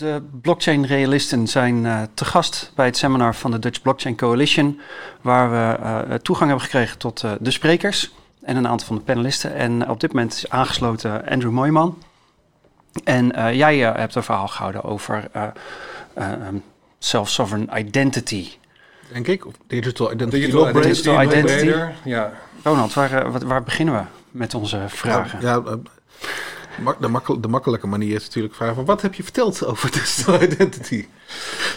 De blockchain realisten zijn uh, te gast bij het seminar van de Dutch Blockchain Coalition, waar we uh, toegang hebben gekregen tot uh, de sprekers en een aantal van de panelisten. En op dit moment is aangesloten Andrew Mooijman. En jij hebt een verhaal gehouden over um, self-sovereign identity. Denk ik, of digital identity. Digital, digital identity. Ja. Ronald, waar, waar, beginnen we met onze vragen? Ja, de, makkel, de makkelijke manier is natuurlijk vragen van wat heb je verteld over digital identity?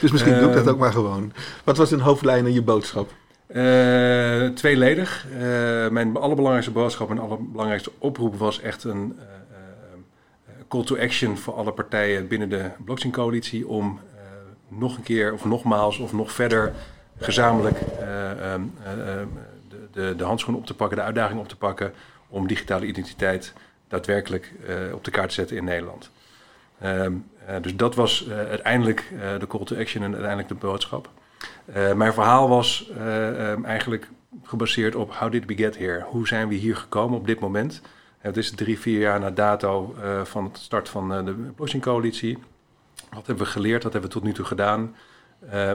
Dus misschien doe ik dat ook maar gewoon. Wat was in hoofdlijnen je boodschap? Uh, tweeledig. Uh, mijn allerbelangrijkste boodschap en allerbelangrijkste oproep was echt een uh, call to action voor alle partijen binnen de blockchain coalitie om nog een keer of nogmaals of nog verder gezamenlijk ehm, de, de, de handschoen op te pakken, de uitdaging op te pakken om digitale identiteit daadwerkelijk uh, op de kaart zetten in Nederland. Um, uh, dus dat was uh, uiteindelijk de call to action en uiteindelijk de boodschap. mijn verhaal was um, eigenlijk gebaseerd op how did we get here? Hoe zijn we hier gekomen op dit moment? het is drie, vier jaar na dato van het start van de blockchain coalitie. Wat hebben we geleerd? Wat hebben we tot nu toe gedaan?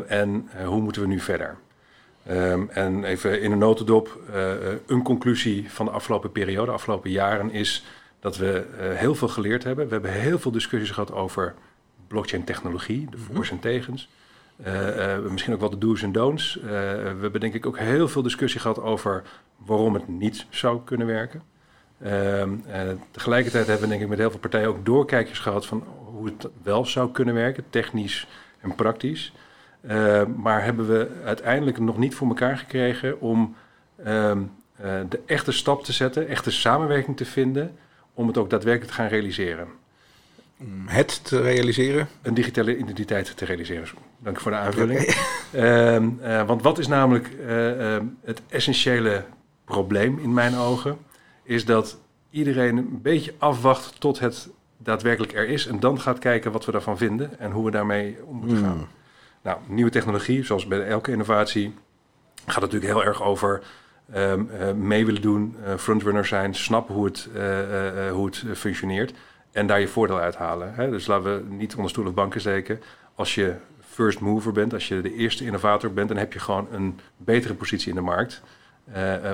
en hoe moeten we nu verder? Um, en even in een notendop, een conclusie van de afgelopen periode, de afgelopen jaren, is dat we uh, heel veel geleerd hebben. We hebben heel veel discussies gehad over blockchain technologie, de mhm. voor's en tegens. Uh, uh, misschien ook wat de do's en don'ts. we hebben denk ik ook heel veel discussie gehad over waarom het niet zou kunnen werken. Ehm, tegelijkertijd hebben we denk ik met heel veel partijen ook doorkijkjes gehad van hoe het wel zou kunnen werken, technisch en praktisch. maar hebben we uiteindelijk nog niet voor elkaar gekregen om um, de echte stap te zetten, echte samenwerking te vinden om het ook daadwerkelijk te gaan realiseren. Het te realiseren? Een digitale identiteit te realiseren. Dank voor de aanvulling. Ehm, eh, want wat is namelijk uh, het essentiële probleem in mijn ogen? Is dat iedereen een beetje afwacht tot het daadwerkelijk er is. En dan gaat kijken wat we daarvan vinden en hoe we daarmee om moeten gaan. Hmm. Nou, nieuwe technologie, zoals bij elke innovatie, gaat natuurlijk heel erg over um, uh, mee willen doen, uh, frontrunner zijn, snappen hoe het, uh, hoe het functioneert en daar je voordeel uithalen. Hè? Dus laten we niet onder stoel of banken steken. Als je first mover bent, als je de eerste innovator bent, dan heb je gewoon een betere positie in de markt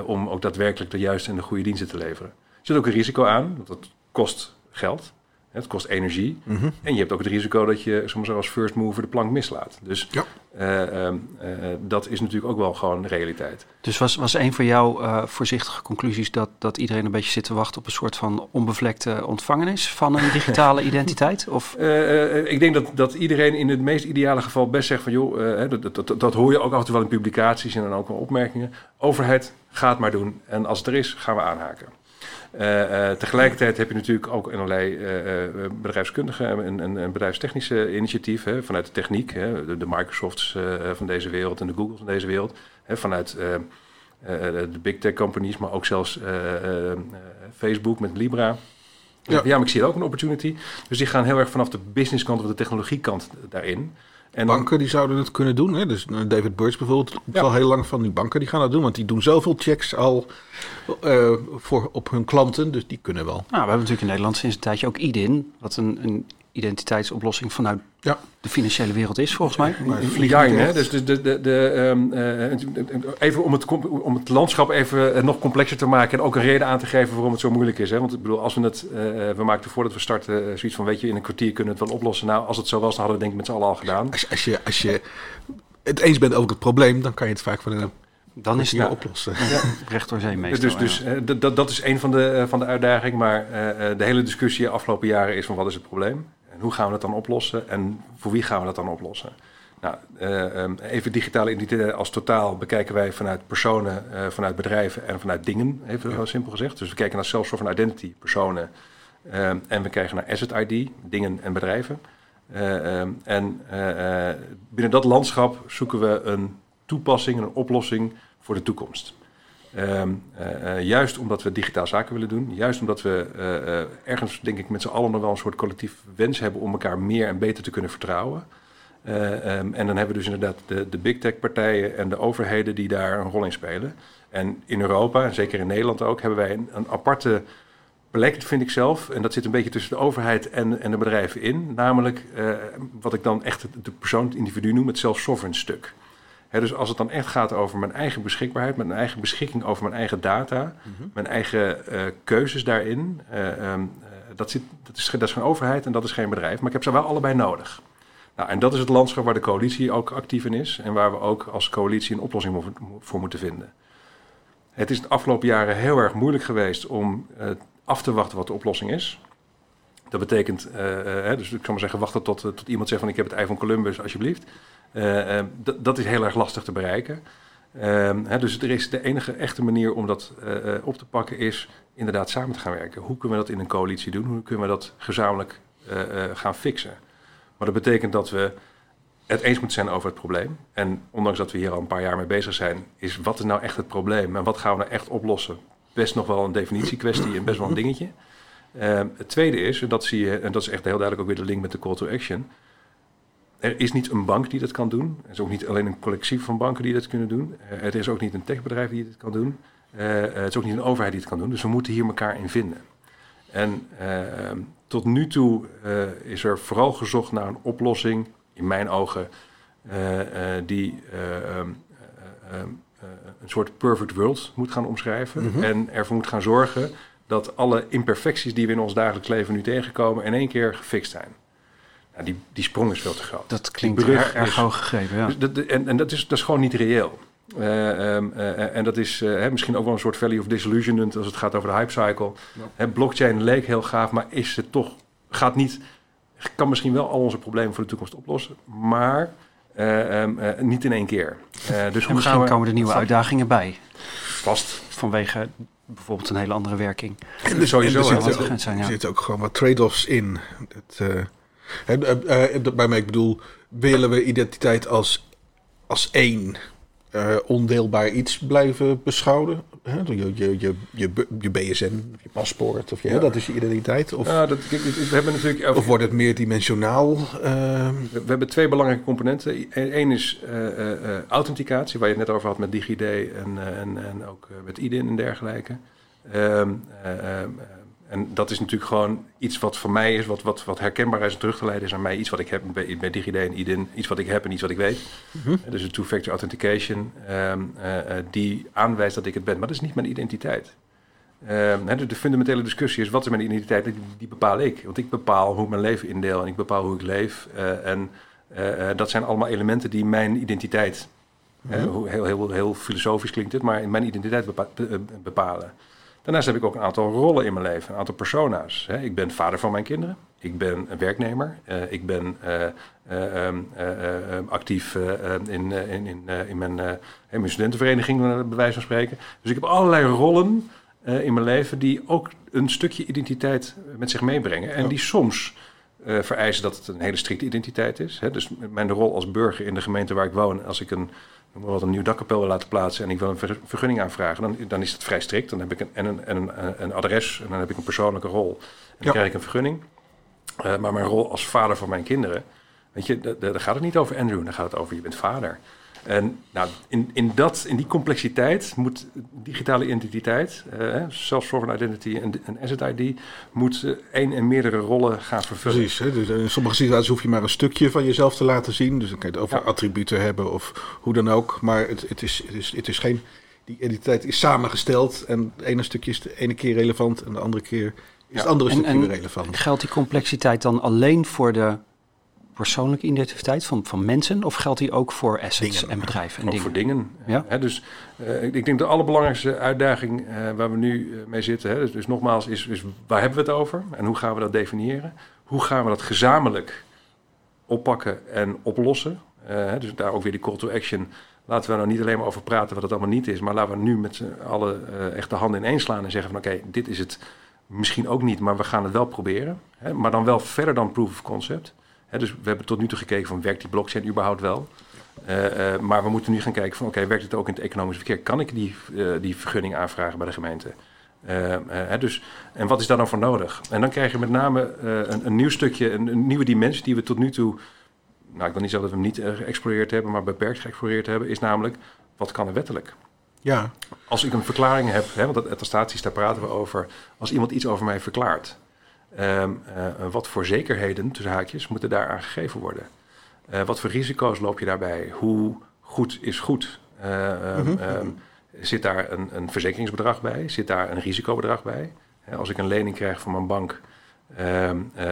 om ook daadwerkelijk de juiste en de goede diensten te leveren. Er zit ook een risico aan, want dat kost geld. Het kost energie. En je hebt ook het risico dat je soms als first mover de plank mislaat. Dus ja. uh, uh, dat is natuurlijk ook wel gewoon realiteit. Dus was, was een van jouw uh, voorzichtige conclusies dat, dat iedereen een beetje zit te wachten op een soort van onbevlekte ontvangenis van een digitale identiteit? Of? ik denk dat, dat iedereen in het meest ideale geval best zegt van joh, dat, dat, dat, hoor je ook af en toe wel in publicaties en dan ook wel opmerkingen. Overheid, gaat maar doen. En als het er is, gaan we aanhaken. Uh, tegelijkertijd heb je natuurlijk ook allerlei uh, bedrijfskundige en, en, en, bedrijfstechnische initiatieven vanuit de techniek, hè, de, de, Microsofts van deze wereld en de Googles van deze wereld, hè, vanuit de big tech companies, maar ook zelfs Facebook met Libra. Ja. ja, maar ik zie ook een opportunity. Dus die gaan heel erg vanaf de businesskant of de technologiekant daarin. En banken die zouden het kunnen doen. Hè? Dus eh, David Birch bijvoorbeeld, ja. al heel lang van die banken die gaan dat doen. Want die doen zoveel checks al uh, voor, op hun klanten. Dus die kunnen wel. Nou, we hebben natuurlijk in Nederland sinds een tijdje ook IDIN. Wat een, een identiteitsoplossing vanuit ja. de financiële wereld is, volgens mij. Ja, hè? Dus de, de, de, de um, uh, even om het, om het landschap even nog complexer te maken... en ook een reden aan te geven waarom het zo moeilijk is. Hè? Want ik bedoel, als we het... Uh, we maakten voordat we starten zoiets van... weet je, in een kwartier kunnen we het wel oplossen. Nou, als het zo was, dan hadden we denk ik met z'n allen al gedaan. Als, als, je, als je het eens bent over het probleem... dan kan je het vaak van een dan is het ja. oplossen. Ja. Recht door zee meestal. Dus, dus dat, dat is een van de, van de uitdagingen. Maar uh, de hele discussie de afgelopen jaren is van wat is het probleem? En hoe gaan we dat dan oplossen? En voor wie gaan we dat dan oplossen? Nou, um, even digitale identiteit als totaal bekijken wij vanuit personen, vanuit bedrijven en vanuit dingen, even ja. simpel gezegd. Dus we kijken naar self-sovereign identity, personen. Um, en we kijken naar asset ID, dingen en bedrijven. Um, en binnen dat landschap zoeken we een toepassing, een oplossing voor de toekomst. Um, uh, juist omdat we digitaal zaken willen doen, juist omdat we uh, ergens, denk ik, met z'n allen nog wel een soort collectief wens hebben om elkaar meer en beter te kunnen vertrouwen. Um, en dan hebben we dus inderdaad de, de big tech partijen en de overheden die daar een rol in spelen. En in Europa, en zeker in Nederland ook, hebben wij een, een aparte plek, vind ik zelf, en dat zit een beetje tussen de overheid en, en de bedrijven in, namelijk wat ik dan echt de persoon, het individu noem, het self-sovereign stuk. Dus als het dan echt gaat over mijn eigen beschikbaarheid, mijn eigen beschikking over mijn eigen data, mhm. mijn eigen uh, keuzes daarin, uh, um, dat, zit, dat, is, dat is geen overheid en dat is geen bedrijf, maar ik heb ze wel allebei nodig. Nou, en dat is het landschap waar de coalitie ook actief in is en waar we ook als coalitie een oplossing voor moeten vinden. Het is de afgelopen jaren heel erg moeilijk geweest om uh, af te wachten wat de oplossing is. Dat betekent, uh, uh, dus ik kan maar zeggen, wachten tot, tot iemand zegt van ik heb het ei van Columbus, alsjeblieft. Dat is heel erg lastig te bereiken. Ehm, hè, dus er is de enige echte manier om dat op te pakken is inderdaad samen te gaan werken. Hoe kunnen we dat in een coalitie doen? Hoe kunnen we dat gezamenlijk gaan fixen? Maar dat betekent dat we het eens moeten zijn over het probleem. En ondanks dat we hier al een paar jaar mee bezig zijn, is wat is nou echt het probleem en wat gaan we nou echt oplossen? Best nog wel een definitiekwestie en best wel een dingetje. Ehm, het tweede is, en dat zie je, en dat is echt heel duidelijk ook weer de link met de call to action. Er is niet een bank die dat kan doen. Er is ook niet alleen een collectief van banken die dat kunnen doen. Uh, er is ook niet een techbedrijf die dit kan doen. Uh, het is ook niet een overheid die het kan doen. Dus we moeten hier elkaar in vinden. En ehm, tot nu toe is er vooral gezocht naar een oplossing in mijn ogen, die uh, een soort perfect world moet gaan omschrijven. Mhm. En ervoor moet gaan zorgen dat alle imperfecties die we in ons dagelijks leven nu tegenkomen, in één keer gefixt zijn. Die, die sprong is veel te groot. Dat klinkt erg, erg hoog gegeven, ja. Dus dat, en, en dat, is, dat is gewoon niet reëel. Uh, um, uh, en dat is uh, misschien ook wel een soort value of disillusionment als het gaat over de hypecycle. Ja. blockchain leek heel gaaf, maar is het toch, gaat niet kan misschien wel al onze problemen voor de toekomst oplossen, maar uh, um, uh, niet in één keer. Uh, dus hoe misschien we, komen er nieuwe uitdagingen bij. Vast. Vanwege bijvoorbeeld een hele andere werking. En dus sowieso er zitten ook, zijn, ja. zit ook gewoon wat trade-offs in. Het, bij mij, ik bedoel, willen we identiteit als, als één uh, ondeelbaar iets blijven beschouwen. Hè? Je, je, je, je, je BSN, je paspoort, of je, hè, dat is je identiteit. Of, ja, dat, we hebben natuurlijk of wordt het meer dimensionaal? Uh... We, we, hebben twee belangrijke componenten. Eén is uh, authenticatie, waar je het net over had met DigiD en, en, en ook met IDIN en dergelijke. Ehm, en dat is natuurlijk gewoon iets wat voor mij is, wat, wat, wat herkenbaar is en terug te leiden is aan mij. Iets wat ik heb bij, bij DigiD en IDIN. Iets wat ik heb en iets wat ik weet. Mm Dus een two-factor authentication um, uh, die aanwijst dat ik het ben. Maar dat is niet mijn identiteit. Um, de, de, fundamentele discussie is, wat is mijn identiteit? Die, die, bepaal ik. Want ik bepaal hoe ik mijn leven indeel en ik bepaal hoe ik leef. Uh, en uh, dat zijn allemaal elementen die mijn identiteit... Mm -hmm. heel, heel, heel filosofisch klinkt het, maar mijn identiteit bepa bepalen. Daarnaast heb ik ook een aantal rollen in mijn leven, een aantal persona's. Ik ben vader van mijn kinderen, ik ben een werknemer, uh, ik ben actief in, in, in, in, mijn, in mijn studentenvereniging, bij wijze van spreken. Dus ik heb allerlei rollen in mijn leven die ook een stukje identiteit met zich meebrengen. En die soms vereisen dat het een hele strikte identiteit is. Hè? Dus mijn rol als burger in de gemeente waar ik woon, als ik een wat een nieuw dakkapel laten plaatsen en ik wil een vergunning aanvragen, dan, dan is het vrij strikt. Dan heb ik een, en een, en een, een adres en dan heb ik een persoonlijke rol. En dan krijg ik een vergunning. Uh, maar mijn rol als vader van mijn kinderen, weet je, daar gaat het niet over Andrew, dan gaat het over je bent vader. En nou, in, in, dat, in die complexiteit moet digitale identiteit, uh, self-sovereign identity en, en asset ID, moet uh, één en meerdere rollen gaan vervullen. Precies, hè? Dus in sommige situaties hoef je maar een stukje van jezelf te laten zien. Dus dan kan je het over attributen hebben of hoe dan ook. Maar het, het, is, het, is, het is geen, die identiteit is samengesteld en het ene stukje is de ene keer relevant en de andere keer is het andere stukje weer relevant. Geldt die complexiteit dan alleen voor de persoonlijke identiteit van, van mensen? Of geldt die ook voor assets en bedrijven? En ook dingen? voor dingen. Ja? dus uh, ik denk de allerbelangrijkste uitdaging uh, waar we nu uh, mee zitten, hè, dus, dus, nogmaals, is, is waar hebben we het over en hoe gaan we dat definiëren? Hoe gaan we dat gezamenlijk oppakken en oplossen? dus daar ook weer die call to action. Laten we nou niet alleen maar over praten wat het allemaal niet is, maar laten we nu met z'n allen echt de handen ineen slaan en zeggen van oké, dit is het misschien ook niet, maar we gaan het wel proberen. Hè, maar dan wel verder dan proof of concept dus we hebben tot nu toe gekeken van werkt die blockchain überhaupt wel? Uh, uh, maar we moeten nu gaan kijken van oké, werkt het ook in het economisch verkeer? Kan ik die, uh, die vergunning aanvragen bij de gemeente? dus, en wat is daar dan voor nodig? En dan krijg je met name een, een, nieuw stukje, een, een, nieuwe dimensie die we tot nu toe, nou ik wil niet zeggen dat we hem niet geëxploreerd hebben, maar beperkt geëxploreerd hebben, is namelijk wat kan er wettelijk? Ja. Als ik een verklaring heb, hè, want attestaties, daar praten we over. Als iemand iets over mij verklaart, ehm, eh, wat voor zekerheden, tussen haakjes, moeten daaraan gegeven worden? Uh, wat voor risico's loop je daarbij? Hoe goed is goed? Uh, um, um, zit daar een, een, verzekeringsbedrag bij? Zit daar een risicobedrag bij? als ik een lening krijg van mijn bank,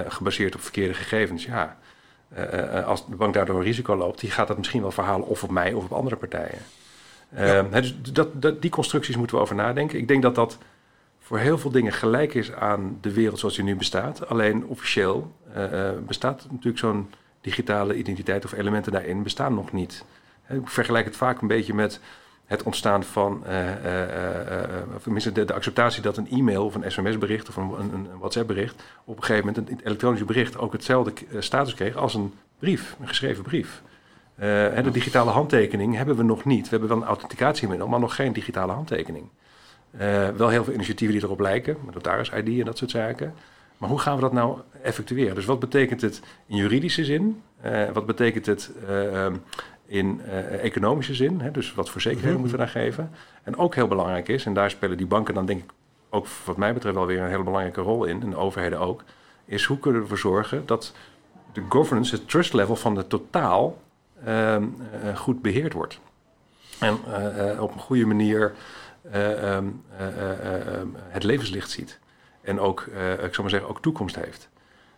gebaseerd op verkeerde gegevens, ja, als de bank daardoor een risico loopt, die gaat dat misschien wel verhalen of op mij of op andere partijen. Ja. dus dat, dat, die constructies moeten we over nadenken. Ik denk dat dat voor heel veel dingen gelijk is aan de wereld zoals die nu bestaat. Alleen officieel uh, bestaat natuurlijk zo'n digitale identiteit of elementen daarin bestaan nog niet. Ik vergelijk het vaak een beetje met het ontstaan van, uh, uh, de, de, acceptatie dat een e-mail of een sms-bericht of een, een, een WhatsApp-bericht op een gegeven moment, een elektronisch bericht, ook hetzelfde status kreeg als een brief, een geschreven brief. de digitale handtekening hebben we nog niet. We hebben wel een authenticatiemiddel, maar nog geen digitale handtekening. Wel heel veel initiatieven die erop lijken, met notaris-ID en dat soort zaken. Maar hoe gaan we dat nou effectueren? Dus wat betekent het in juridische zin? Uh, wat betekent het uh, in uh, economische zin? Hè? Dus wat voor zekerheden -hmm. moeten we daar geven? En ook heel belangrijk is, en daar spelen die banken dan denk ik ook wat mij betreft wel weer een hele belangrijke rol in, en de overheden ook, is hoe kunnen we ervoor zorgen dat de governance, het trust level van de totaal ehm, goed beheerd wordt. En op een goede manier ehm, het levenslicht ziet en ook, uh, ik zou maar zeggen, ook toekomst heeft.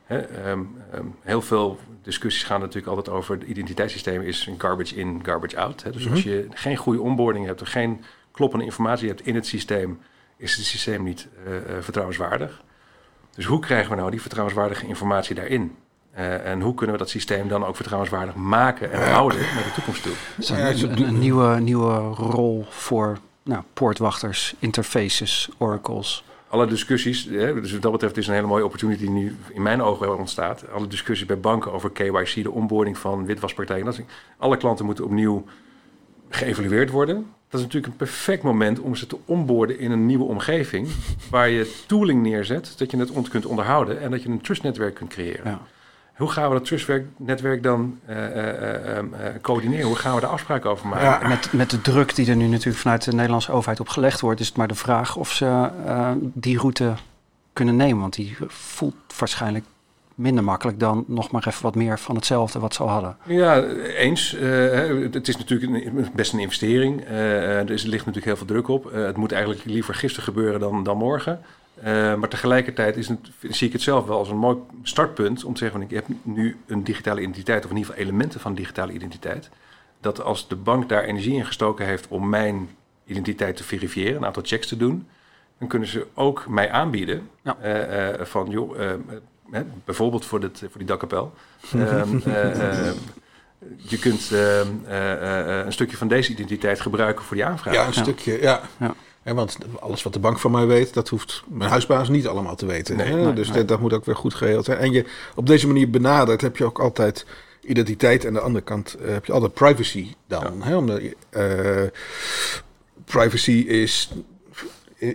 Hè, um, um, heel veel discussies gaan natuurlijk altijd over het identiteitssysteem is een garbage in, garbage out. Hè. Dus mm -hmm. als je geen goede onboarding hebt, of geen kloppende informatie hebt in het systeem, is het systeem niet uh, uh, vertrouwenswaardig. Dus hoe krijgen we nou die vertrouwenswaardige informatie daarin? Uh, en hoe kunnen we dat systeem dan ook vertrouwenswaardig maken en houden naar de toekomst toe? Een, een, een, nieuwe, nieuwe rol voor nou, poortwachters, interfaces, oracles alle discussies, hè, dus wat dat betreft is een hele mooie opportunity die nu in mijn ogen ontstaat. Alle discussies bij banken over KYC, de onboarding van witwaspartijen. Dat is, alle klanten moeten opnieuw geëvalueerd worden. Dat is natuurlijk een perfect moment om ze te onboorden in een nieuwe omgeving. Waar je tooling neerzet, dat je het kunt onderhouden en dat je een trustnetwerk kunt creëren. Ja. Hoe gaan we dat trustnetwerk dan uh, uh, uh, coördineren? Hoe gaan we daar afspraken over maken? Ja, met, met de druk die er nu natuurlijk vanuit de Nederlandse overheid op gelegd wordt, is het maar de vraag of ze die route kunnen nemen. Want die voelt waarschijnlijk minder makkelijk dan nog maar even wat meer van hetzelfde wat ze al hadden. Ja, eens. het is natuurlijk een, best een investering. er ligt natuurlijk heel veel druk op. het moet eigenlijk liever gisteren gebeuren dan, dan morgen. Uh, maar tegelijkertijd is het, zie ik het zelf wel als een mooi startpunt om te zeggen: van, ik heb nu een digitale identiteit, of in ieder geval elementen van digitale identiteit. Dat als de bank daar energie in gestoken heeft om mijn identiteit te verifiëren, een aantal checks te doen, dan kunnen ze ook mij aanbieden ja. uh, uh, van joh, bijvoorbeeld voor, dit, voor die dakkapel. Ehm, je kunt een stukje van deze identiteit gebruiken voor die aanvraag. Ja, een stukje, ja. ja want alles wat de bank van mij weet, dat hoeft mijn huisbaas niet allemaal te weten. Nee, dus Dat, dat, moet ook weer goed geregeld zijn. En je op deze manier benadert, heb je ook altijd identiteit. En aan de andere kant uh, heb je altijd privacy dan. Ja. Omdat, uh, privacy is,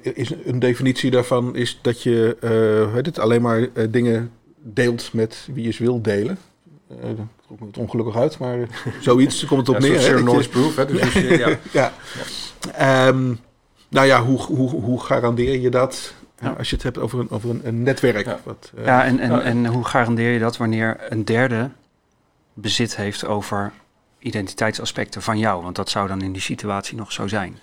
is een definitie daarvan is dat je uh, weet het, alleen maar dingen deelt met wie je wil delen. Uh, dat komt het ongelukkig uit, maar zoiets komt het op ja, neer. Noise proof, hè? Dus, dus ja. ja. ja. Um, nou ja, hoe, hoe, hoe garandeer je dat? Ja. Als je het hebt over een, over een, een netwerk. Ja, wat, uh, ja en, en, en hoe garandeer je dat wanneer een derde bezit heeft over identiteitsaspecten van jou? Want dat zou dan in die situatie nog zo zijn.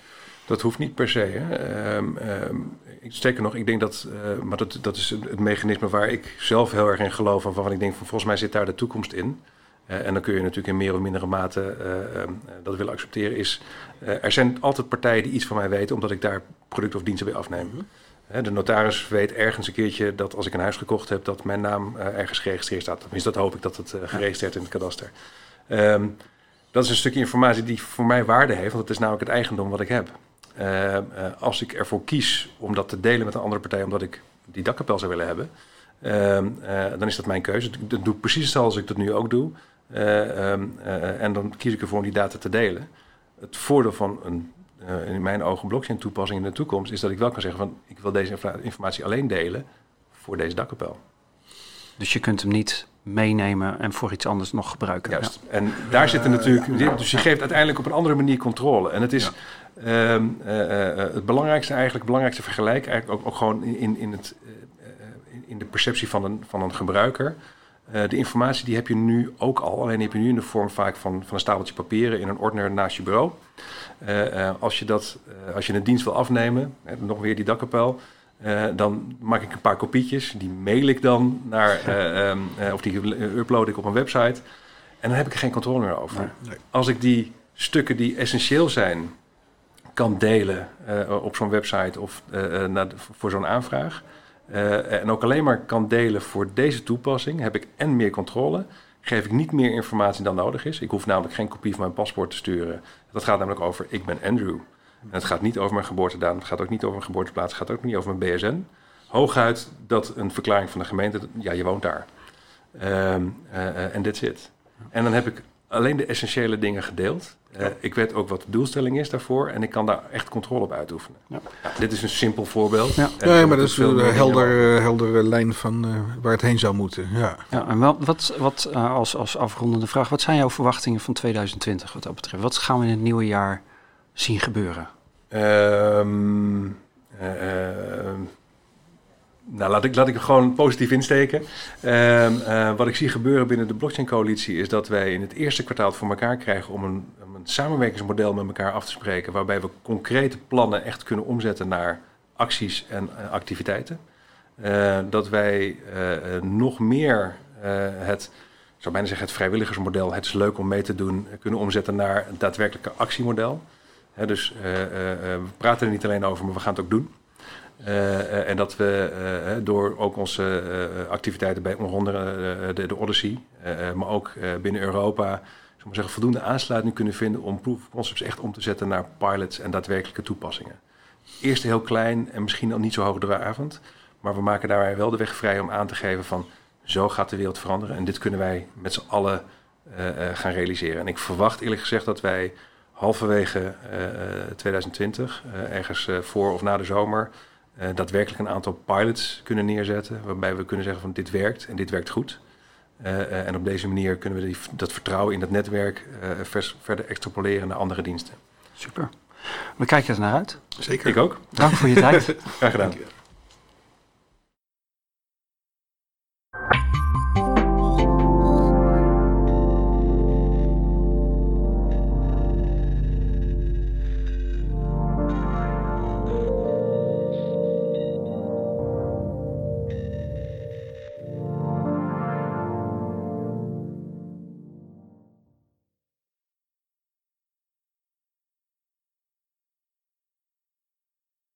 Dat hoeft niet per se. Hè. Um, um, ik steek nog, ik denk dat, uh, maar dat, dat is het mechanisme waar ik zelf heel erg in geloof. Van, van ik denk van volgens mij zit daar de toekomst in. En dan kun je natuurlijk in meer of mindere mate uh, um, dat willen accepteren. Is, uh, er zijn altijd partijen die iets van mij weten, omdat ik daar producten of diensten bij afneem. -hmm. de notaris weet ergens een keertje dat als ik een huis gekocht heb, dat mijn naam ergens geregistreerd staat. Tenminste, dat hoop ik dat het geregistreerd in het kadaster. Um, dat is een stukje informatie die voor mij waarde heeft, want het is namelijk het eigendom wat ik heb. Ehm, als ik ervoor kies om dat te delen met een andere partij, omdat ik die dakkapel zou willen hebben, dan is dat mijn keuze. Dat doe ik precies hetzelfde als ik dat nu ook doe. Uh, um, uh, en dan kies ik ervoor om die data te delen. Het voordeel van een, uh, in mijn ogen, blockchain toepassing in de toekomst is dat ik wel kan zeggen van ik wil deze informatie alleen delen voor deze dakkapel. Dus je kunt hem niet meenemen en voor iets anders nog gebruiken. Juist. En daar zit er natuurlijk. Dus je geeft uiteindelijk op een andere manier controle. En het is ehm, eh, eh, het belangrijkste eigenlijk, het belangrijkste vergelijk, eigenlijk ook, ook gewoon in, in, het, uh, in de perceptie van een, van een gebruiker. De informatie die heb je nu ook al, alleen heb je nu in de vorm vaak van, van een stapeltje papieren in een ordner naast je bureau. als, je dat, als je een dienst wil afnemen, nog weer die dakkapel, dan maak ik een paar kopietjes, die mail ik dan naar, um, uh, of die upload ik op een website. En dan heb ik er geen controle meer over. Nee. Als ik die stukken die essentieel zijn, kan delen op zo'n website of naar, voor zo'n aanvraag. En ook alleen maar kan delen voor deze toepassing, heb ik en meer controle. Geef ik niet meer informatie dan nodig is. Ik hoef namelijk geen kopie van mijn paspoort te sturen. Dat gaat namelijk over: ik ben Andrew. En het gaat niet over mijn geboortedatum, het gaat ook niet over mijn geboorteplaats, het gaat ook niet over mijn BSN. Hooguit dat een verklaring van de gemeente, ja, je woont daar. En um, uh, that's it. En dan heb ik alleen de essentiële dingen gedeeld. Uh, ik weet ook wat de doelstelling is daarvoor en ik kan daar echt controle op uitoefenen. Ja. Ja, dit is een simpel voorbeeld. Ja, ja maar dat is een helder, heldere lijn van uh, waar het heen zou moeten. Ja, ja en wat, wat, wat uh, als, als afrondende vraag, wat zijn jouw verwachtingen van 2020 wat dat betreft? Wat gaan we in het nieuwe jaar zien gebeuren? Um, nou, laat ik, laat gewoon positief insteken. Um, uh, wat ik zie gebeuren binnen de blockchain-coalitie is dat wij in het eerste kwartaal voor elkaar krijgen om een, een samenwerkingsmodel met elkaar af te spreken, waarbij we concrete plannen echt kunnen omzetten naar acties en uh, activiteiten. Uh, dat wij nog meer het, ik zou bijna zeggen, het vrijwilligersmodel, het is leuk om mee te doen, kunnen omzetten naar een daadwerkelijke actiemodel dus we praten er niet alleen over, maar we gaan het ook doen. Uh, en dat we door ook onze activiteiten bij onder de, de, Odyssey, maar ook binnen Europa, zeggen, voldoende aansluiting kunnen vinden om proof of concepts echt om te zetten naar pilots en daadwerkelijke toepassingen. Eerst heel klein en misschien al niet zo hoogdravend, maar we maken daarbij wel de weg vrij om aan te geven van zo gaat de wereld veranderen en dit kunnen wij met z'n allen gaan realiseren. En ik verwacht eerlijk gezegd dat wij halverwege 2020, uh, uh, ergens voor of na de zomer, uh, daadwerkelijk een aantal pilots kunnen neerzetten. Waarbij we kunnen zeggen van dit werkt en dit werkt goed. en op deze manier kunnen we die, dat vertrouwen in dat netwerk vers, verder extrapoleren naar andere diensten. Super. We kijken er naar uit. Zeker. Ik ook. Dank voor je tijd. Graag gedaan.